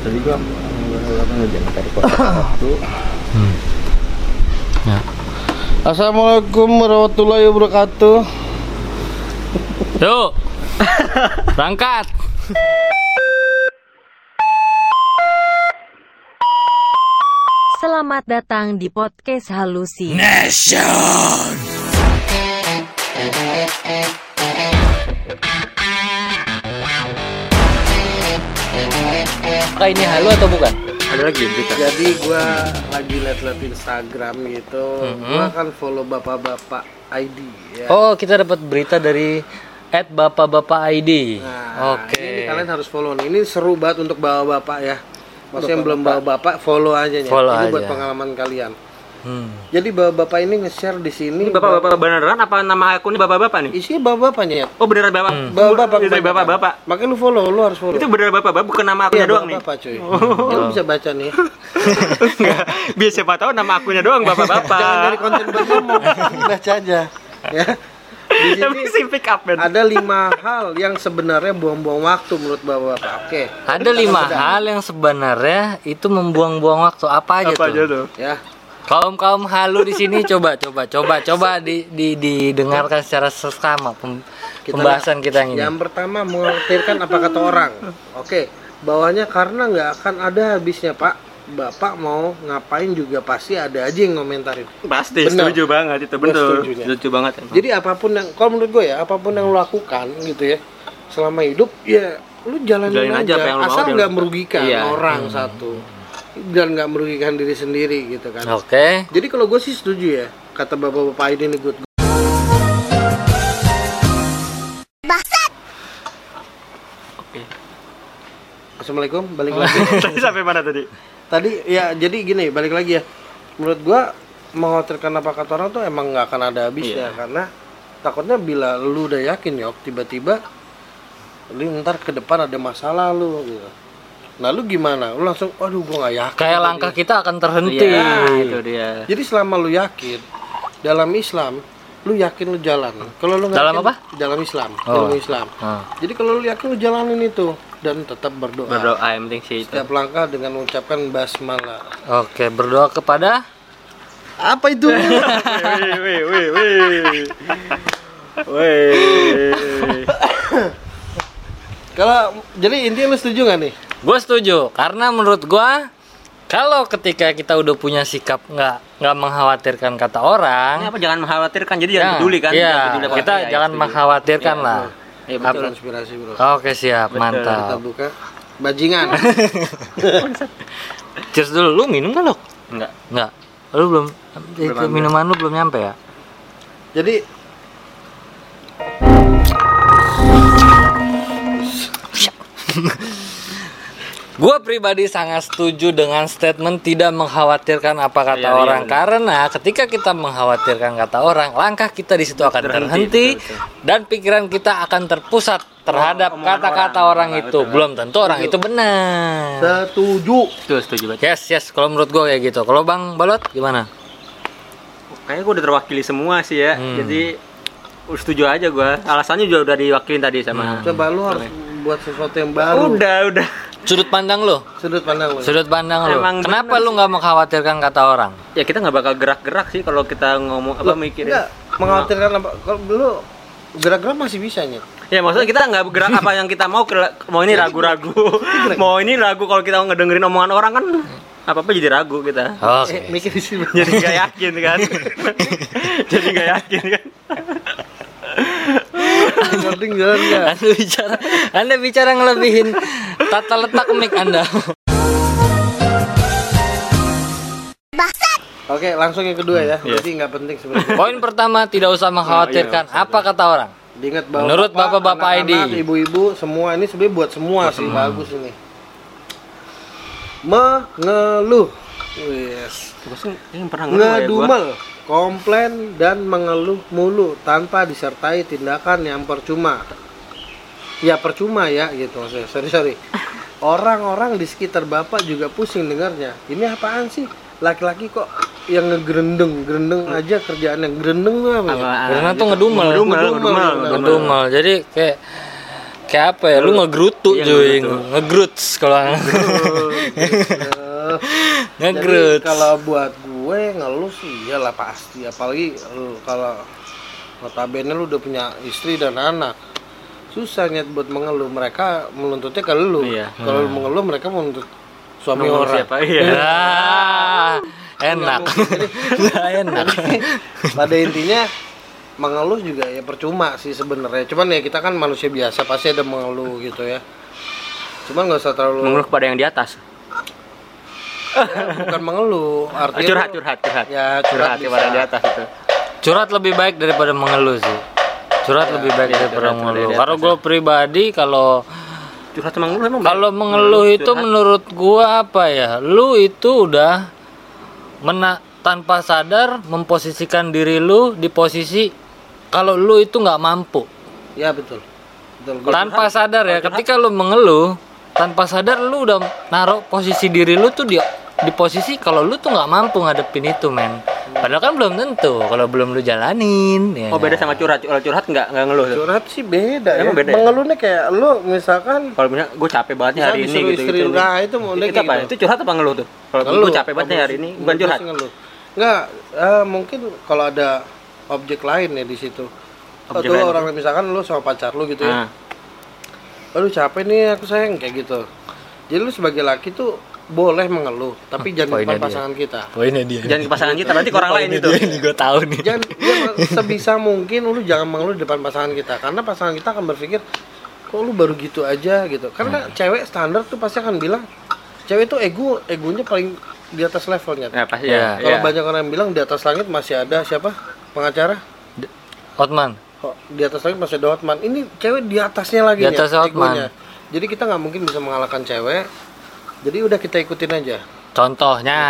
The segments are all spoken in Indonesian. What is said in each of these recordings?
Tadi gua. Hmm. Ya. Assalamualaikum warahmatullahi wabarakatuh. Yuk. Berangkat. Selamat datang di podcast Halusi. Apakah ini halu atau bukan? Ada lagi berita. Jadi gua lagi liat-liat Instagram gitu. Mhm. Gua kan follow bapak-bapak ID ya. Oh, kita dapat berita dari at bapak-bapak ID. Nah, Oke. Ini kalian harus follow nih. Ini seru banget untuk bawa bapak ya. Maksudnya yang belum bawa bapak follow aja nih. Follow ini buat aja. pengalaman kalian. Hmm. Jadi bapak-bapak ini nge-share di sini. Ini bapak-bapak beneran apa nama akunnya bapak-bapak nih? Isinya bapak-bapaknya ya. Oh beneran bapak. Hmm. Bapak-bapak. Bapak-bapak. Makanya lu follow, lu harus follow. Itu beneran bapak-bapak bukan nama akunnya Iya, doang nih. bapak cuy. Ya, lu bisa baca nih. Enggak. Biar siapa tahu nama akunnya doang bapak-bapak. Jangan dari konten ngomong, baca aja. Ya. Di Tapi sini si pick up man. ada lima hal yang sebenarnya buang-buang waktu menurut bapak-bapak. Oke. Ada lima hal yang sebenarnya itu membuang-buang waktu. Apa aja Apa tuh? aja tuh? Ya. Kaum kaum halu di sini coba coba coba coba di, di didengarkan secara seksama pem- Kita pembahasan kita yang ini. Yang pertama mengkhawatirkan apa kata orang. Oke. Bawahnya karena nggak akan ada habisnya Pak. Bapak mau ngapain juga pasti ada aja yang ngomentarin. Pasti Bener. setuju banget itu betul. setuju, ya. Setuju banget emang. Jadi apa pun yang kalau menurut gue ya apa pun yang lo lakukan gitu ya selama hidup ya lu jalanin, Jalanin aja aja, apa yang asal nggak merugikan Iya. orang satu dan nggak merugikan diri sendiri gitu kan. Oke. Jadi kalau gue sih setuju ya kata bapak-bapak ini nih good. Oke. Assalamualaikum balik lagi. Tadi sampai mana tadi? Tadi ya jadi gini balik lagi ya. Menurut gua mengkhawatirkan apa kata orang tuh emang nggak akan ada habisnya Iya. karena takutnya bila lu udah yakin ya tiba-tiba lu ntar ke depan ada masalah lu gitu. Nah lu gimana? Lu langsung waduh gua nggak yakin. Kayak tadi." langkah kita akan terhenti. Iya, itu dia. Jadi selama lu yakin dalam Islam lu yakin lu jalan. Kalau lu nggak Dalam yakin, apa? Dalam Islam. Oh. Dalam Islam. Ah. Jadi kalau lu yakin lu jalanin itu dan tetap berdoa. Berdoa yang penting sih itu. Setiap langkah dengan mengucapkan basmalah. Oke, berdoa kepada Apa itu? Wih, wih, wih, wih. Wih. Kalau jadi intinya lu setuju gak nih? Gue setuju karena menurut gua kalau ketika kita udah punya sikap nggak nggak mengkhawatirkan kata orang, apa jangan mengkhawatirkan jadi jangan ya, peduli kan? Iya, Jangan peduli apa- kita Iya, iya, jangan setuju. mengkhawatirkan Iya, lah. Iya Betul betul. inspirasi bro. Oke siap, Kita mantap. buka bajingan. Cheers dulu, lu minum kan lo? Enggak. Nggak, lu belum, itu ambil. minuman lu belum nyampe ya? jadi Gue pribadi sangat setuju dengan statement tidak mengkhawatirkan apa kata Iya, iya, orang benar. karena ketika kita mengkhawatirkan kata orang, langkah kita di situ akan terhenti betul, dan pikiran kita akan terpusat terhadap kata-kata orang. orang, itu. betul. Belum tentu orang itu benar. setuju. Itu setuju banget. Yes, yes. Kalau menurut gue kayak gitu. Kalau Bang Balot gimana? Kayaknya gue udah terwakili semua sih ya. Hmm. Jadi setuju aja gue. Alasannya juga udah diwakilin tadi sama. Coba lu harus buat sesuatu yang baru. Udah, udah. Sudut pandang lo. Sudut pandang lu. Sudut pandang lo. Emang Kenapa lu nggak mengkhawatirkan kata orang? Ya kita nggak bakal gerak-gerak sih kalau kita ngomong apa mikirin. Enggak, mengkhawatirkan apa? Kalau dulu gerak-gerak masih bisa nya. Ya maksudnya kita nggak bergerak apa yang kita mau mau ini ragu-ragu. mau ini ragu kalau kita ngedengerin omongan orang kan apa apa jadi ragu kita. Oke. Eh, mikir. Jadi nggak yakin kan. jadi nggak yakin kan. Anda bicara, Anda bicara ngelebihin tata letak mic Anda. Oke, langsung yang kedua ya. Iya. Jadi nggak penting sebenarnya. Poin pertama tidak usah mengkhawatirkan apa kata orang. Diingat bahwa Menurut bapak-bapak ID. ibu-ibu semua ini sebenarnya buat semua sih bagus ini. Mengeluh. Yes. Ini pernah ya gua. Ngedumel, komplain dan mengeluh mulu tanpa disertai tindakan yang percuma. Ya percuma ya gitu maksudnya. Sorry sorry. Orang-orang di sekitar bapak juga pusing dengarnya. Ini apaan sih? Laki-laki kok yang ngegerendeng, gerendeng aja kerjaan yang gerendeng tuh apa ya? Karena gitu. tuh ngedumel. Ngedumel, Ngedumel, ngedumel, ngedumel. Ngedumel. Jadi kayak kayak apa ya? Lu ngegerutu Iya, cuy, ngegruts kalau Eh, ngegruts. Kalau buat gue ngeluh sih iyalah pasti apalagi lu kalau notabene lu udah punya istri dan anak susah nyet buat mengeluh mereka menuntutnya ke lu Iya. kalau lu mengeluh mereka menuntut suami Nomor orang siapa? Iya. Ah, enak. Enak. pada intinya mengeluh juga ya percuma sih sebenarnya cuman ya kita kan manusia biasa pasti ada mengeluh gitu ya cuman nggak usah terlalu Mengeluh kepada yang di atas. bukan mengeluh artinya curhat, curhat, curhat. ya Curhat curhat kepada yang di atas itu. Curhat lebih baik daripada mengeluh sih. Curhat lebih baik iya, daripada curhat mengeluh. Kalau gue pribadi kalau Curhat mengeluh emang kalau mengeluh itu curhat. menurut gua apa ya? Lu itu udah mena tanpa sadar memposisikan diri lu di posisi kalau lu itu nggak mampu. ya betul betul Gua- tanpa sadar ya ketika lu mengeluh tanpa sadar lu udah naruh posisi diri lu tuh di di posisi kalau lu tuh nggak mampu ngadepin itu men padahal kan belum tentu kalau belum lu jalanin ya Oh beda sama curhat. Kalau curhat nggak nggak ngeluh tuh. curhat sih beda ya Emang beda ya? mengeluhnya kayak lu misalkan Kalau misalnya gue capek banget nih Bisa hari ini gitu istri gitu. lu, nah, itu mau itu kayak apa? gitu. Itu curhat apa ngeluh tuh? Kalau gue capek banget nih hari ini, bukan curhat. ngeluh. Nggak, eh, mungkin kalau ada objek lain ya di situ. Objek Atau lain. orang misalkan lu sama pacar lu gitu ya. Nah, Aduh capek nih aku sayang kayak gitu. Jadi lu sebagai laki tuh boleh mengeluh, tapi jangan di poinnya depan dia. pasangan kita. poinnya dia jangan ke pasangan kita, berarti ke orang lain itu. ini gue tahu nih Jangan ya, sebisa mungkin lu jangan mengeluh di depan pasangan kita karena pasangan kita akan berpikir kok lu baru gitu aja gitu. Karena Hmm. cewek standar tuh pasti akan bilang cewek tuh ego egonya paling di atas levelnya. Ya pasti Ya. ya. Kalau ya. banyak orang yang bilang di atas langit masih ada siapa pengacara? Hotman Kok di atas langit masih ada Hotman. Ini cewek di atasnya lagi Di nih, atas Hotman. egonya. Jadi kita nggak mungkin bisa mengalahkan cewek. Jadi udah kita ikutin aja. contohnya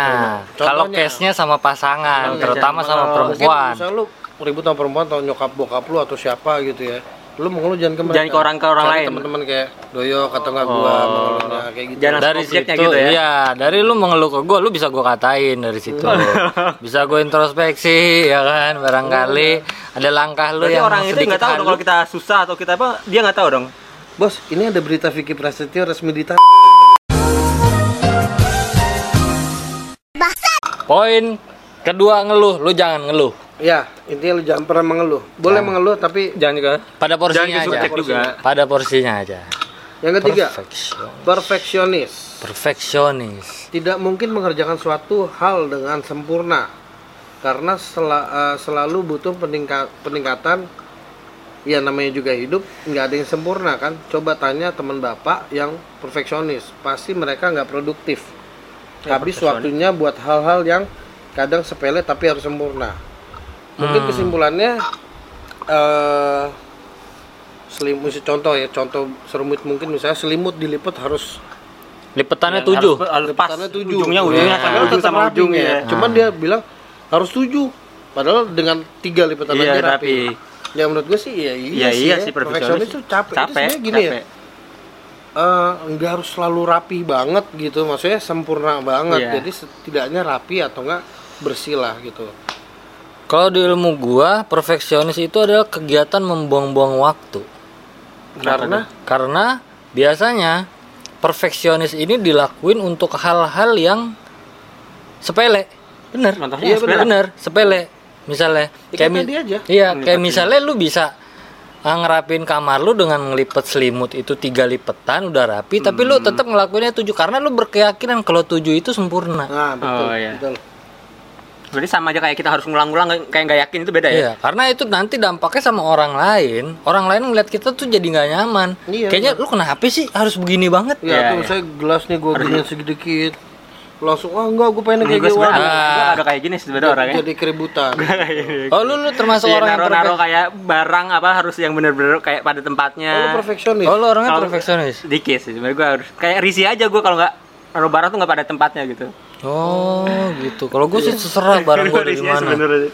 Contohnya. kalau case nya sama pasangan Contohnya. terutama sama Kalau perempuan Mungkin misalnya lu ribut sama perempuan atau nyokap bokap lu atau siapa gitu ya. Lu mengeluh jangan ke mereka. Jangan ke orang- ke orang Cari lain. Teman-teman kayak doyok atau nggak gua Oh. mengeluhnya kayak gitu. Jangan dari situ gitu ya. iya dari lu mengeluh ke gue lu bisa gue katain dari situ bisa gue introspeksi ya kan barangkali ada langkah lu Berarti yang orang itu nggak tahu dong kalau kita susah atau kita apa, dia nggak tahu dong. Bos, ini ada berita Vicky Prasetyo resmi ditahan. Poin kedua ngeluh. Lu jangan ngeluh. Ya, intinya lu jangan pernah mengeluh. Boleh mengeluh tapi Jangan juga. pada Jangan porsinya aja. kesurcek juga. pada porsinya aja. Yang ketiga, perfeksionis. perfeksionis. Tidak mungkin mengerjakan suatu hal dengan sempurna. Karena sela- eh, selalu butuh peningka- peningkatan. Ya namanya juga hidup nggak ada yang sempurna kan? Coba tanya teman bapak yang perfeksionis. Pasti mereka nggak produktif habis perfeksionis. waktunya buat hal-hal yang kadang sepele tapi harus sempurna mungkin Hmm. kesimpulannya eh selimut contoh ya contoh selimut mungkin misalnya selimut dilipat harus lipetannya Yang tujuh harus- harus pas Lipatannya tujuh. ujungnya ujungnya Iya. sama Padahal ujung tetap sama rapi ujung nih ya. Cuman dia bilang harus tujuh. Padahal dengan tiga lipatan Iya, aja rapi. rapi. Ya menurut gue sih ya Iya iya, sih, iya ya. sih Perfeksionis tuh capek. Itu gini ya. Eh, nggak harus selalu rapi banget gitu. Maksudnya sempurna banget. Iya. Jadi setidaknya rapi atau enggak bersih lah gitu. kalau di ilmu gua perfeksionis itu adalah kegiatan membuang-buang waktu Karena karena biasanya perfeksionis ini dilakuin untuk hal-hal yang sepele bener iya sepele. bener bener sepele misalnya Ya, kayak mi- aja. iya kayak misalnya lu bisa ah, ngerapin kamar lu dengan ngelipet selimut itu tiga lipetan udah rapi tapi lu tetap ngelakuinnya tujuh karena lu berkeyakinan kalau tujuh itu sempurna nah betul. Oh, iya. betul. Berarti sama aja kayak kita harus ngulang-ngulang kayak nggak yakin itu beda ya. Iya, karena itu nanti dampaknya sama orang lain. Orang lain ngeliat kita tuh jadi nggak nyaman. Iya, Kayaknya lu kenapa sih harus begini banget? Ya, Iya, tuh iya. saya gelas nih gue giniin sedikit. Langsung, oh enggak, gue pengen kayak Gue sebenarnya Ah. agak kayak gini sebenarnya orangnya. Jadi keributan. Oh, lu lu termasuk Iya, orang yang naro-naro perfek- kayak barang apa harus yang bener-bener kayak pada Oh, lu tempatnya. perfeksionis. Oh, lu orangnya perfeksionis. Dikit sih, sebenarnya gue harus kayak risih aja gue kalau nggak naruh barang tuh nggak pada tempatnya gitu. Oh, gitu. Kalau gue sih terserah barang gue dari Risihnya mana. sebenarnya.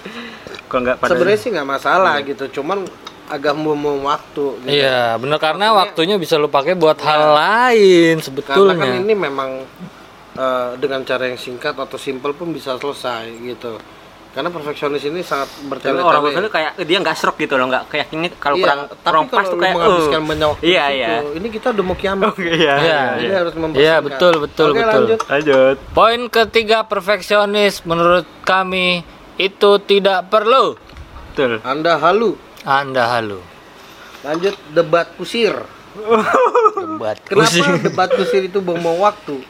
Kalau nggak pada Sebenarnya sih nggak masalah gitu, cuman agak membuang waktu. Gitu. Iya, bener karena waktunya bisa lu pakai buat hal lain Karena kan sebetulnya. ini memang eh, dengan cara yang singkat atau simpel pun bisa selesai gitu. karena perfeksionis ini sangat bertele-tele orang perfeksionis kayak dia nggak serok gitu loh, nggak kayak ini kalau Iya, kurang tapi kurang pas kalau tuh kayak menghabiskan uh. banyak waktu Iya, iya. ini kita udah mau kiamat Oke, iya. Iya, Jadi iya. harus Iya, membersihkan. betul, betul, Oke, betul. lanjut. Lanjut. Poin ketiga perfeksionis menurut kami itu tidak perlu. Betul. anda halu Anda halu. lanjut debat kusir Debat kenapa kusir. debat kusir itu buang waktu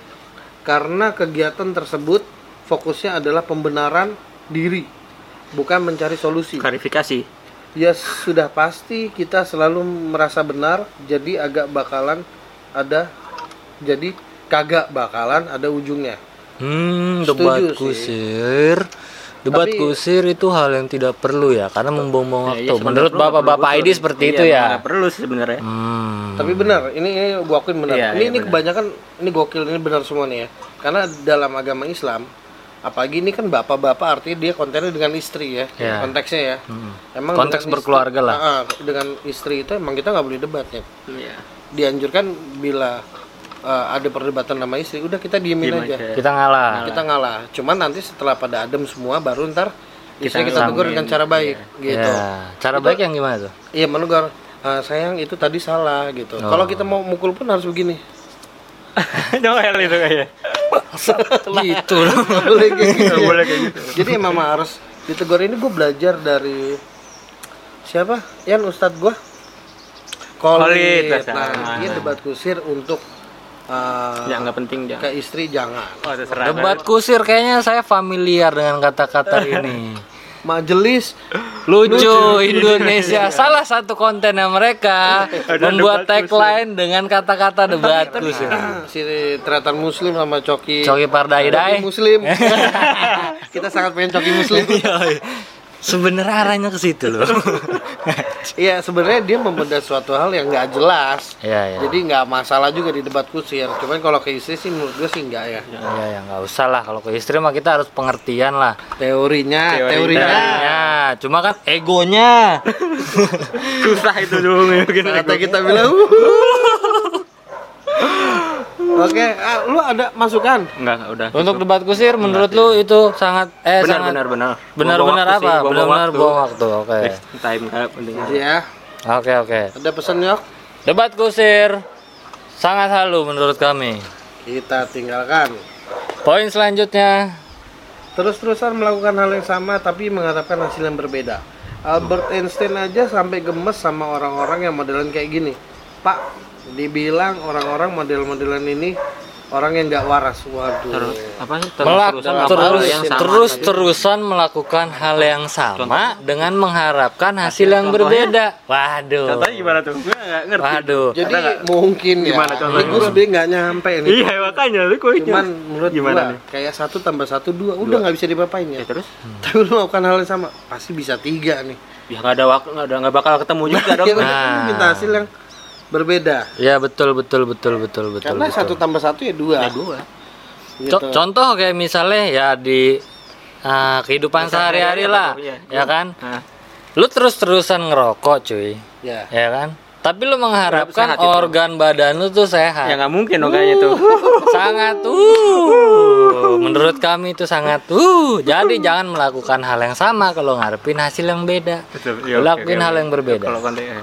karena kegiatan tersebut fokusnya adalah pembenaran diri bukan mencari solusi Klarifikasi. ya sudah pasti kita selalu merasa benar jadi agak bakalan ada jadi kagak bakalan ada ujungnya Hmm, debat sih. Debat Tapi- kusir itu hal yang tidak perlu ya, karena membuang-buang Ya, waktu. sebenarnya Menurut bapak-bapak ID seperti Iya, itu ya. Nggak perlu sih sebenarnya. Hmm. tapi benar ini ini gua akuin benar Iya, ini iya, ini benar. kebanyakan ini gokil ini benar semua nih ya karena dalam agama Islam apalagi ini kan bapak-bapak artinya dia kontennya dengan istri ya Iya. konteksnya ya emang Konteks berkeluarga lah. Ah, ah, dengan istri itu emang kita nggak boleh debat ya Iya. dianjurkan bila ah, ada perdebatan sama istri udah kita diemin Diem aja aja. Kita ngalah. kita ngalah cuman nanti setelah pada adem semua baru ntar istri Kita kita, tegur dengan cara baik gitu Ya, cara baik yang gimana tuh? iya menegur "Ah, sayang itu tadi salah gitu Oh. kalau kita mau mukul pun harus begini Noel itu kayaknya. gitu loh. Boleh kayak gitu ya. boleh kayak gitu. jadi emang harus ditegur ini gue belajar dari siapa Yan Ustadz gue Mas. nah Ah. dia debat kusir untuk uh, Ya nggak penting dia. ke istri jangan Oh. Debat kusir kayaknya saya familiar dengan kata-kata ini. majelis Lucu Indonesia salah satu kontennya mereka membuat tagline dengan kata-kata debat kusir. si Tretan Muslim sama Coki Coki Pardai Dai. Coki Muslim kita sangat pengen Coki Muslim Sebenarnya arahnya ke situ loh. Iya sebenarnya dia membedah suatu hal yang nggak jelas. Iya, iya. jadi nggak masalah juga di debat kusir. Cuman kalau ke istri sih menurut gue sih nggak ya. Iya ya nggak usah lah. Kalau ke istri mah kita harus pengertian lah. teorinya Teorinya. teorinya. Ya, cuma kan egonya. Susah itu dong bikin Kata kita bilang Oke, ah, lu ada masukan? Enggak, enggak, udah. Untuk debat kusir menurut lu itu sangat eh benar, sangat benar, benar. benar-benar apa? Benar-benar buang waktu. Oke. Waste time nggak penting. Ya, Oke, oke. ada pesan yok? Debat kusir sangat halu menurut kami. Kita tinggalkan. Poin selanjutnya Terus-terusan melakukan hal yang sama tapi mengharapkan hasil yang berbeda. Albert Einstein aja sampai gemes sama orang-orang yang modelan kayak gini. Pak, dibilang orang-orang model-modelan ini orang yang nggak waras. Waduh. Terus apa sih? melak Terus-terusan melakukan terus yang sama. terus terusan melakukan hal yang sama dengan mengharapkan hasil yang contohnya? berbeda. Waduh. Contohnya gimana tuh? Gue nggak ngerti. Waduh. Jadi nggak? mungkin ya. Gimana Ini contohnya? gue sebenarnya nggak nyampe nih. Iya makanya lu kok Cuman menurut gimana gua nih? kayak satu tambah satu dua udah nggak bisa dipapain ya. Ya terus? Tapi lu melakukan hal yang sama pasti bisa tiga nih. Ya nggak ada waktu, nggak ada nggak bakal ketemu juga dong. Ya udah, Nah. minta hasil yang berbeda. Ya betul betul betul betul betul. Karena betul. satu tambah satu ya dua. Ya gua. Gitu. Co- contoh kayak misalnya ya di ah, kehidupan sehari-hari lah, Iya. ya kan? Nah, Lu terus-terusan ngerokok, cuy. Ya. Ya kan? Tapi lu mengharapkan Sehat itu. organ badan lu tuh sehat. ya nggak mungkin dong kayaknya tuh. sangat uh menurut kami itu sangat uh jadi jangan melakukan hal yang sama kalau ngarepin hasil yang beda Betul. Ya, lakuin oke, hal yang berbeda Kalau kontennya.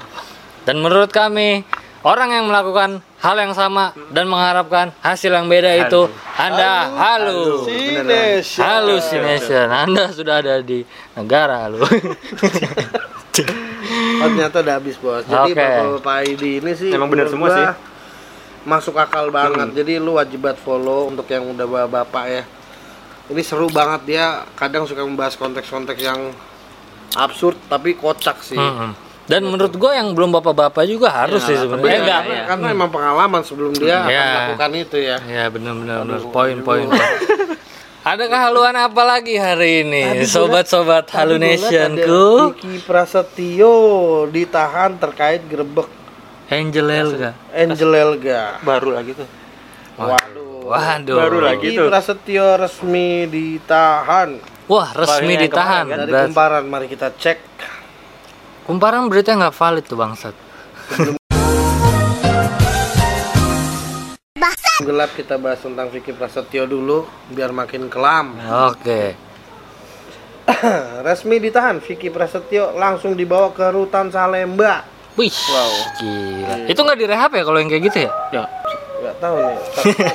Dan menurut kami orang yang melakukan hal yang sama dan mengharapkan hasil yang beda itu anda halu Sinesha. halusination anda sudah ada di negara halu Oh, ternyata udah habis bos. Jadi Oke. bapak-bapak ID ini sih Emang bener menurut semua sih. Masuk akal banget. Jadi lu wajib banget follow untuk yang udah bapak-bapak ya. Ini seru banget dia kadang suka membahas konteks-konteks yang absurd tapi kocak sih. Mm-mm. Dan menurut gue yang belum bapak-bapak juga harus sih sebenarnya Iya, enggak karena, karena emang pengalaman sebelum dia akan Iya. melakukan itu ya. Ya benar-benar benar. poin poin. poin. Ada kehaluan apa lagi hari ini, sobat-sobat Halunationku? Diki Prasetyo ditahan terkait gerebek Angel Elga. Angel Elga. Baru lagi tuh. Waduh. Waduh. Baru lagi Diki tuh. Prasetyo resmi ditahan Wah resmi ditahan. kemarin dari Berat. kumparan. Mari kita cek. Kumparan berita nggak valid tuh bangsat. Gelap kita bahas tentang Vicky Prasetyo dulu biar makin kelam. Oke. Resmi ditahan, Vicky Prasetyo langsung dibawa ke rutan Salemba. Wih, Wow. gila. Itu nggak direhab ya kalau yang kayak gitu ya? Ya. Gak tahu nih,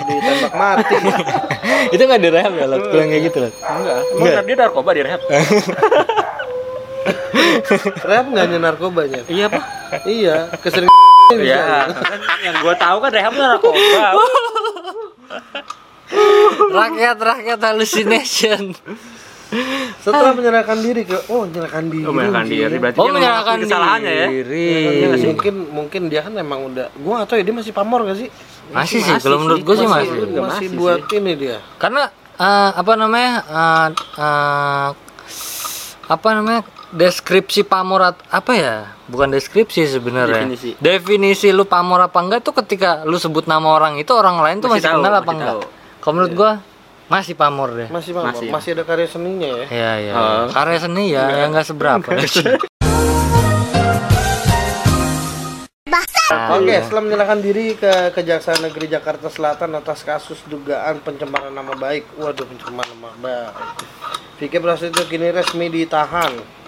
ditembak mati. itu nggak direhab ya, Lot? Kalau yang kayak gitu, Lot? Enggak. Emang dia narkoba di rehab? Nggak hanya narkobanya. iya, Pak. iya, kesering Iya. Kan yang gua tahu kan rehab narkoba. Rakyat-rakyat hallucination. Setelah menyerahkan diri ke oh menyerahkan diri. Oh, menyerahkan diri berarti Oh, dia menyerahkan kesalahannya ya. diri. Iya sih? mungkin mungkin dia kan emang udah gua nggak tahu ya dia masih pamor gak sih? Masih sih, Masih kalau sih. menurut gue sih Masih. masih. Masih masih buat ini dia. Karena eh, apa namanya? eh, eh, apa namanya? Deskripsi pamor apa ya? Bukan deskripsi sebenarnya. Definisi. Definisi lu pamor apa enggak tuh ketika lu sebut nama orang itu orang lain tuh Masih masih, tahu, kenal apa masih enggak? Kalau menurut gua masih pamor deh. Masih pamor, Masih. masih, ada karya seninya ya. Iya iya. Oh. Karya seni ya yang enggak seberapa. Oke, Iya. setelah menyerahkan diri ke Kejaksaan Negeri Jakarta Selatan atas kasus dugaan pencemaran nama baik. Waduh, pencemaran nama baik. Vicky Prasetyo kini resmi ditahan.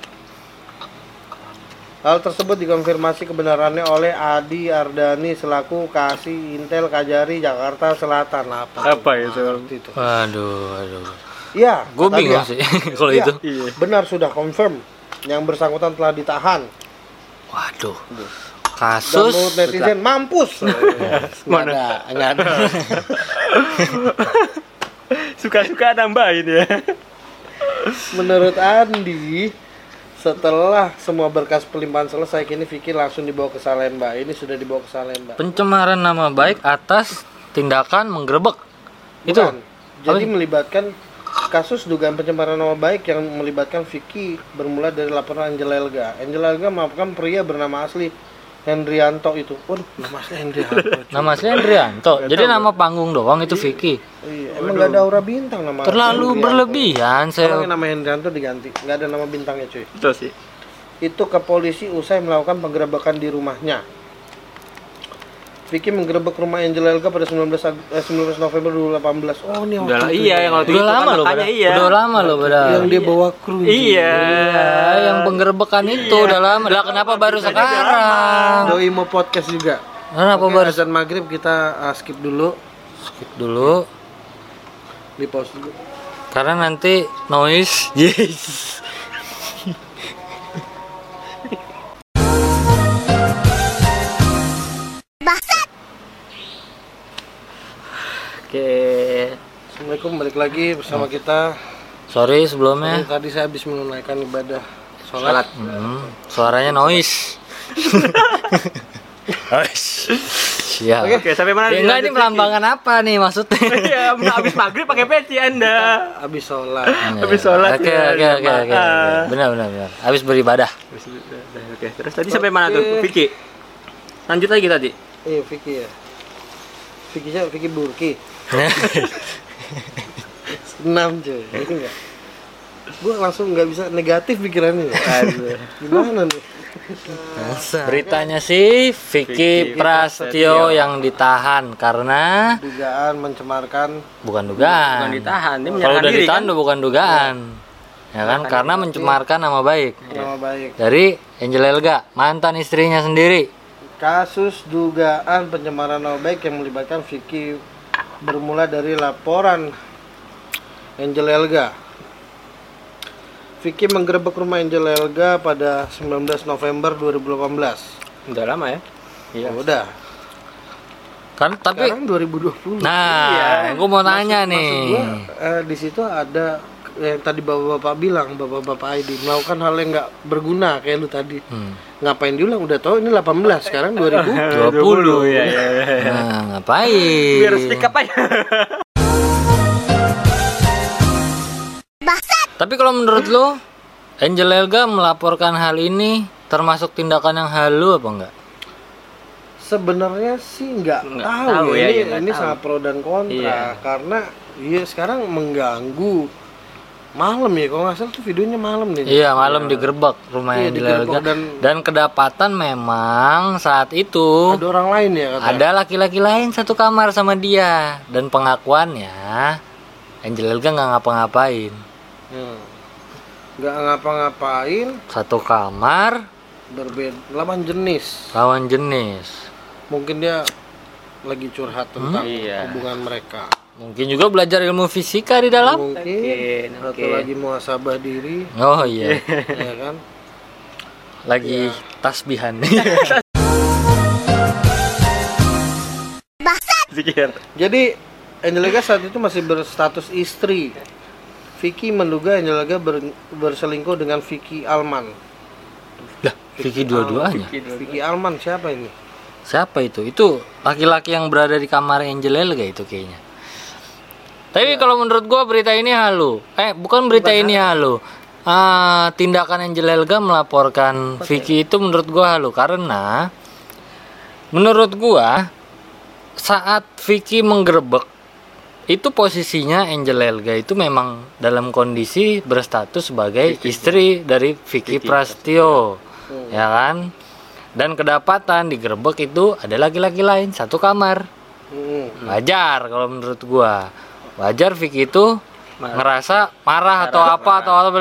Hal tersebut dikonfirmasi kebenarannya oleh Adi Ardani selaku Kasih Intel Kajari Jakarta Selatan. Apa, Apa itu? Itu? Waduh, aduh. Iya, Gue bingung sih kalau Iya, itu. Iya. Benar sudah confirm. Yang bersangkutan telah ditahan. Waduh. Dan Kasus menurut netizen mampus. Nggak ada, nggak ada. Suka-suka nambahin ya. Menurut Andi, setelah semua berkas pelimpahan selesai, kini Vicky langsung dibawa ke Salemba. Ini sudah dibawa ke Salemba. pencemaran nama baik atas tindakan menggerebek. Itu. Bukan. Jadi melibatkan kasus dugaan pencemaran nama baik yang melibatkan Vicky bermula dari laporan Angela Elga. Angela Elga pria bernama asli Hendrianto itu. Waduh, nama asli Hendrianto. Nama aslinya Andrianto. Jadi nama panggung doang itu Vicky. iya, emang gak ada aura bintang nama. Terlalu Hendrianto. berlebihan saya. yang nama Hendrianto diganti, nggak ada nama bintangnya cuy. Betul sih. itu ke polisi usai melakukan penggerebekan di rumahnya. Vicky menggerebek rumah Angela Elga pada 19, Ag- eh, 19 November 2018. Oh, ini Udah waktu itu iya ya. yang waktu Udah itu kan lama loh, makanya padahal. iya. Udah lama loh, padahal. yang dia bawa kru. Iya. Iya, yang penggerebekan itu udah lama. Lah kenapa baru sekarang? Doi mau podcast juga. Kenapa Oke, baru azan maghrib kita uh, skip dulu, skip dulu? di pause dulu. Karena nanti noise. Yes. Assalamualaikum balik lagi bersama kita. Sorry sebelumnya. Tadi saya habis menunaikan ibadah Salat. sholat. Hmm, suaranya noise. Noise. Siap. Oke, sampai mana? Ya, nih? enggak ini melambangkan apa nih maksudnya? Iya, habis maghrib pakai peci Anda. Habis sholat. Habis sholat, Oke ya, oke oke oke. jamaah. Benar benar benar. Habis beribadah. Oke, terus tadi sampai mana tuh, Vicky? Lanjut lagi tadi. Iya, Vicky ya. Vicky siapa? Vicky Burki. Enam cuy. Enggak. Gue langsung nggak bisa negatif pikirannya. Gimana nih? Beritanya sih Vicky Prasetyo yang ditahan karena Dugaan mencemarkan bukan dugaan. Bukan ditahan, dia Kalau udah diri ditahan kan. bukan dugaan. Ya kan? Karena mencemarkan nama baik nama baik. dari Angel Elga, mantan istrinya sendiri. Kasus dugaan pencemaran nama baik yang melibatkan Vicky bermula dari laporan Angel Elga. Vicky menggerebek rumah Angel Elga pada 19 November 2018. Udah lama ya? Iya. Oh, udah. Kan tapi Sekarang 2020. nah, gue mau tanya nih. Gua, eh, di situ ada yang tadi bapak-bapak bilang, bapak-bapak ID melakukan hal yang nggak berguna kayak lu tadi. Hmm. Ngapain diulang? Udah tahu ini 18, sekarang 2000. 20. ya, ya, ya. Nah, ngapain? Biar stick up aja. Tapi kalau menurut lo, Angel Elga melaporkan hal ini termasuk tindakan yang halu apa enggak? Sebenarnya sih nggak tahu, tahu ya. ya, Ini, ya, ini tahu. sangat pro dan kontra Iya. karena iya sekarang mengganggu malam ya kalau nggak salah tuh videonya malam nih. Iya, malam digerebek rumah Iya, Angel digerebek Elga. dan- Dan kedapatan memang saat itu Ada orang lain ya kata. ada laki-laki lain satu kamar sama dia dan pengakuannya Angel Elga nggak ngapa-ngapain. Hmm. nggak ngapa-ngapain satu kamar berbeda lawan jenis lawan jenis mungkin dia lagi curhat tentang Iya. hubungan mereka mungkin juga belajar ilmu fisika di dalam. Mungkin Mungkin, atau mungkin. lagi muasabah diri. Oh iya. Ya kan? Lagi tasbihan. Zikir. jadi Angelica saat itu masih berstatus istri. Vicky menduga Angelica ber- berselingkuh dengan Vicky Alman. Lah Vicky dua-duanya? Vicky Alman siapa ini? Siapa itu? Itu laki-laki yang berada di kamar Angel Elga itu kayaknya tapi kalau menurut gua berita ini halu. Eh bukan berita ini halu. Ah, tindakan Angel Elga melaporkan Vicky itu menurut gua halu. Karena menurut gua saat Vicky menggerebek itu posisinya Angel Elga itu memang dalam kondisi berstatus sebagai istri dari Vicky Prastio. Ya kan? Dan kedapatan digerebek itu ada laki-laki lain satu kamar. Hmm. wajar kalau menurut gua wajar Vicky itu ngerasa marah atau apa atau apa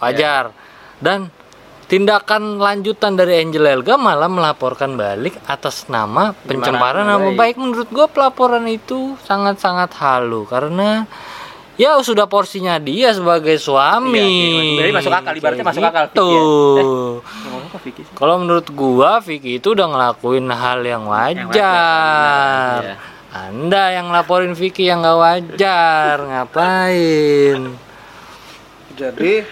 wajar dan tindakan lanjutan dari Angel Elga malah melaporkan balik atas nama pencemaran nama baik menurut gua pelaporan itu sangat-sangat halu karena ya sudah porsinya dia sebagai suami Iya, jadi masuk akal, ibaratnya masuk akal, Gitu. ya. Apa Vicky sih? Kalau menurut gua Vicky itu udah ngelakuin hal yang wajar. wajar, benar, iya. Anda yang laporin Vicky yang nggak wajar, ngapain? jadi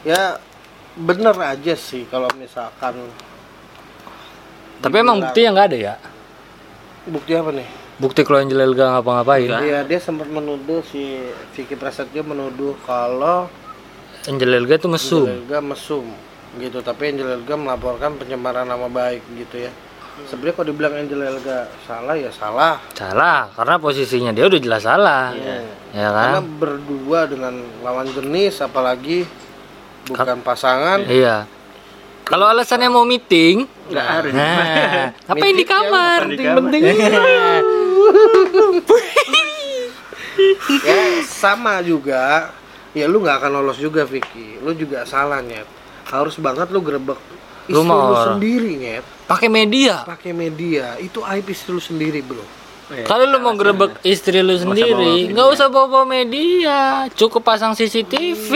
ya bener aja sih kalau misalkan Tapi emang bukti yang nggak ada ya? bukti apa nih Bukti kalau Angel Elga ngapa-ngapain? Iya dia sempat menuduh si Vicky Prasetyo menuduh kalau Angel Elga itu mesum. Angel Elga mesum gitu tapi Angel Elga melaporkan pencemaran nama baik gitu ya sebenarnya kalau dibilang Angel Elga salah ya salah Salah, karena posisinya dia udah jelas salah. Ya karena kan? berdua dengan lawan jenis apalagi bukan pasangan Iya. Kalau alasannya mau meeting, Enggak harus. nah, ngapain di Meeting yang kamar? penting-penting ya sama juga ya lu nggak akan lolos juga Vicky lu juga salah nyet harus banget lu grebek istri lu, sendiri nyet Pakai media. pakai media itu aib istri lu sendiri bro Kalau lu mau grebek istri lu sendiri, nggak usah bawa media, cukup pasang CCTV.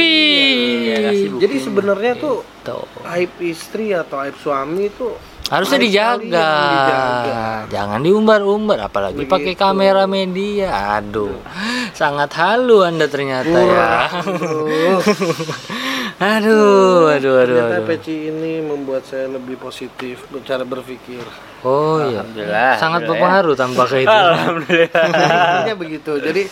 jadi sebenarnya tuh Tuh. aib istri atau aib suami itu Harusnya dijaga. dijaga. Jangan diumbar-umbar, apalagi pakai kamera media. Aduh, sangat halu anda ternyata ya. Aduh. aduh, aduh, aduh, Ternyata aduh. peci ini membuat saya lebih positif cara berpikir. Oh iya, Alhamdulillah. sangat Alhamdulillah berpengaruh tampaknya itu. Alhamdulillah. Intinya begitu. Jadi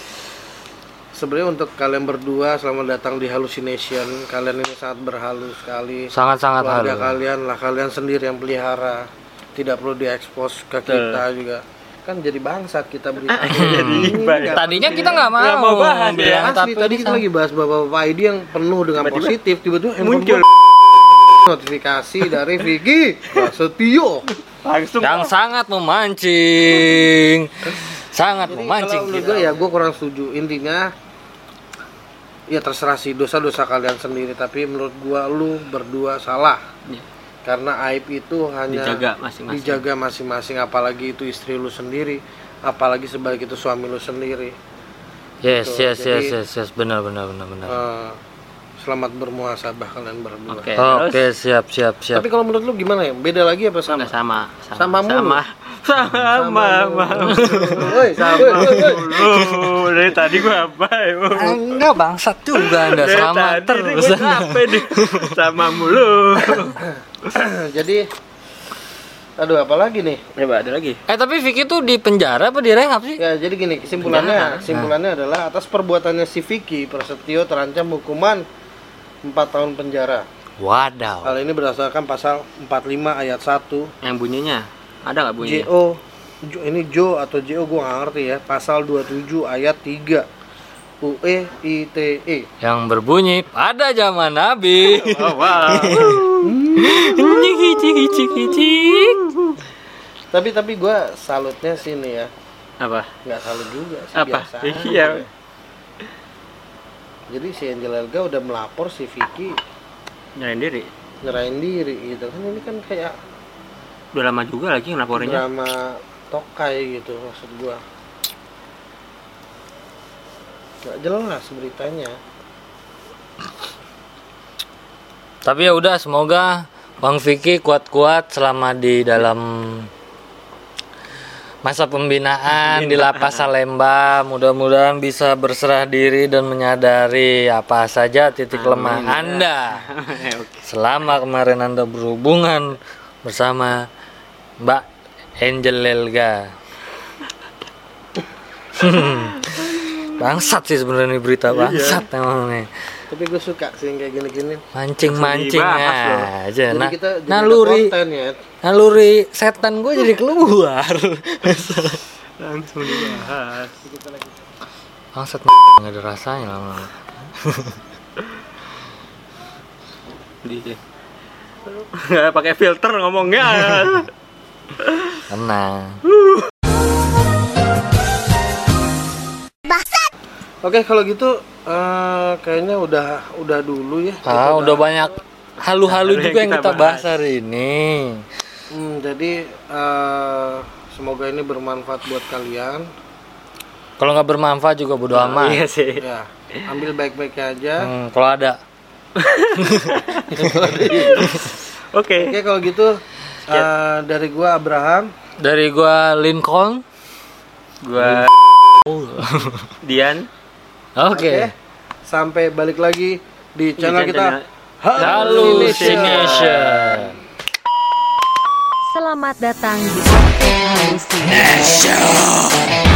sebenarnya untuk kalian berdua selamat datang di Hallucination. Kalian ini sangat berhalu sekali. Sangat-sangat Keluarga halu. kalian lah kalian sendiri yang pelihara. Tidak perlu diekspos ke kita juga. Kan jadi bangsat kita berita. Ini nggak Tadinya kita nggak mau, mau bahas, ya. Asli, tapi tadi kita lagi bahas bapak-bapak ID yang penuh dengan Tiba-tiba positif tiba-tiba muncul. notifikasi dari Vicky Prasetyo Langsung. yang sangat memancing, sangat Jadi memancing. kalau gue ya gue kurang setuju intinya ya terserah sih dosa-dosa kalian sendiri tapi menurut gua lu berdua salah Iya. Karena aib itu hanya Dijaga masing-masing. dijaga masing-masing apalagi itu istri lu sendiri apalagi sebalik itu suami lu sendiri Yes, Tuh, yes, yes, jadi- yes, yes, benar, benar, benar, benar. Eh, selamat bermuasabah kalian berdua Oke. Oke, terus? siap, siap, siap. tapi kalau menurut lu gimana ya beda lagi apa sama Nggak sama. Sama mulu. Sama. Sama. Sama. Sama woi, woi, woi. mulu. Dari tadi gua apa ya? Enggak bangsat juga Anda Dari sama tadi terus. capek nih. Sama mulu. jadi aduh apa lagi nih Coba ada lagi. Eh tapi Vicky tuh di penjara apa direhab sih? Ya, jadi gini, kesimpulannya, kesimpulannya adalah atas perbuatannya si Vicky, Prasetyo terancam hukuman 4 tahun penjara. Wadaw. Hal ini berdasarkan pasal 45 ayat 1 Yang bunyinya ada nggak bunyinya? JO ini Jo atau JO gua nggak ngerti ya. Pasal 27 ayat 3 UE ITE. Yang berbunyi pada zaman Nabi. Oh, wow. Ciki ciki ciki cik. Tapi tapi gua salutnya sini ya. Apa? Nggak salut juga sih Apa? biasa. Iya. aja. jadi si Angel Elga udah melapor si Vicky nyalain diri nyerahin diri gitu kan ini kan kayak udah lama juga lagi ngelaporinnya. Drama tokai gitu maksud gua. Nggak jelas beritanya. Tapi ya udah semoga Bang Vicky kuat-kuat selama di dalam masa pembinaan di lapas Salemba. Mudah-mudahan bisa berserah diri dan menyadari apa saja titik lemah Anda. Selama kemarin Anda berhubungan bersama Mbak Angel Elga. bangsat sih sebenarnya ini berita bangsat emang nih. tapi gue suka sih kayak gini-gini Mancing-mancing dibahas loh. aja. jadi Nah, kita naluri konten ya naluri setan gue jadi keluar. langsung dibahas Bangsat nggak ada rasanya nggak pakai filter ngomongnya Tenang. oke kalau gitu eh, kayaknya udah udah dulu ya Ah, udah banyak halu-halu Halu yang juga yang kita kita bahas bahas. hari ini. Hmm, jadi eh, semoga ini bermanfaat buat kalian Kalau nggak bermanfaat juga bodo amat. iya sih ya ambil baik-baik aja Hmm, kalau ada. oke oke kalau gitu eh, dari gua Abraham Dari gua Lincoln. gua Dian Oke. sampai balik lagi di channel Di kita channel- Hallucination. Selamat datang di podcast Halusi.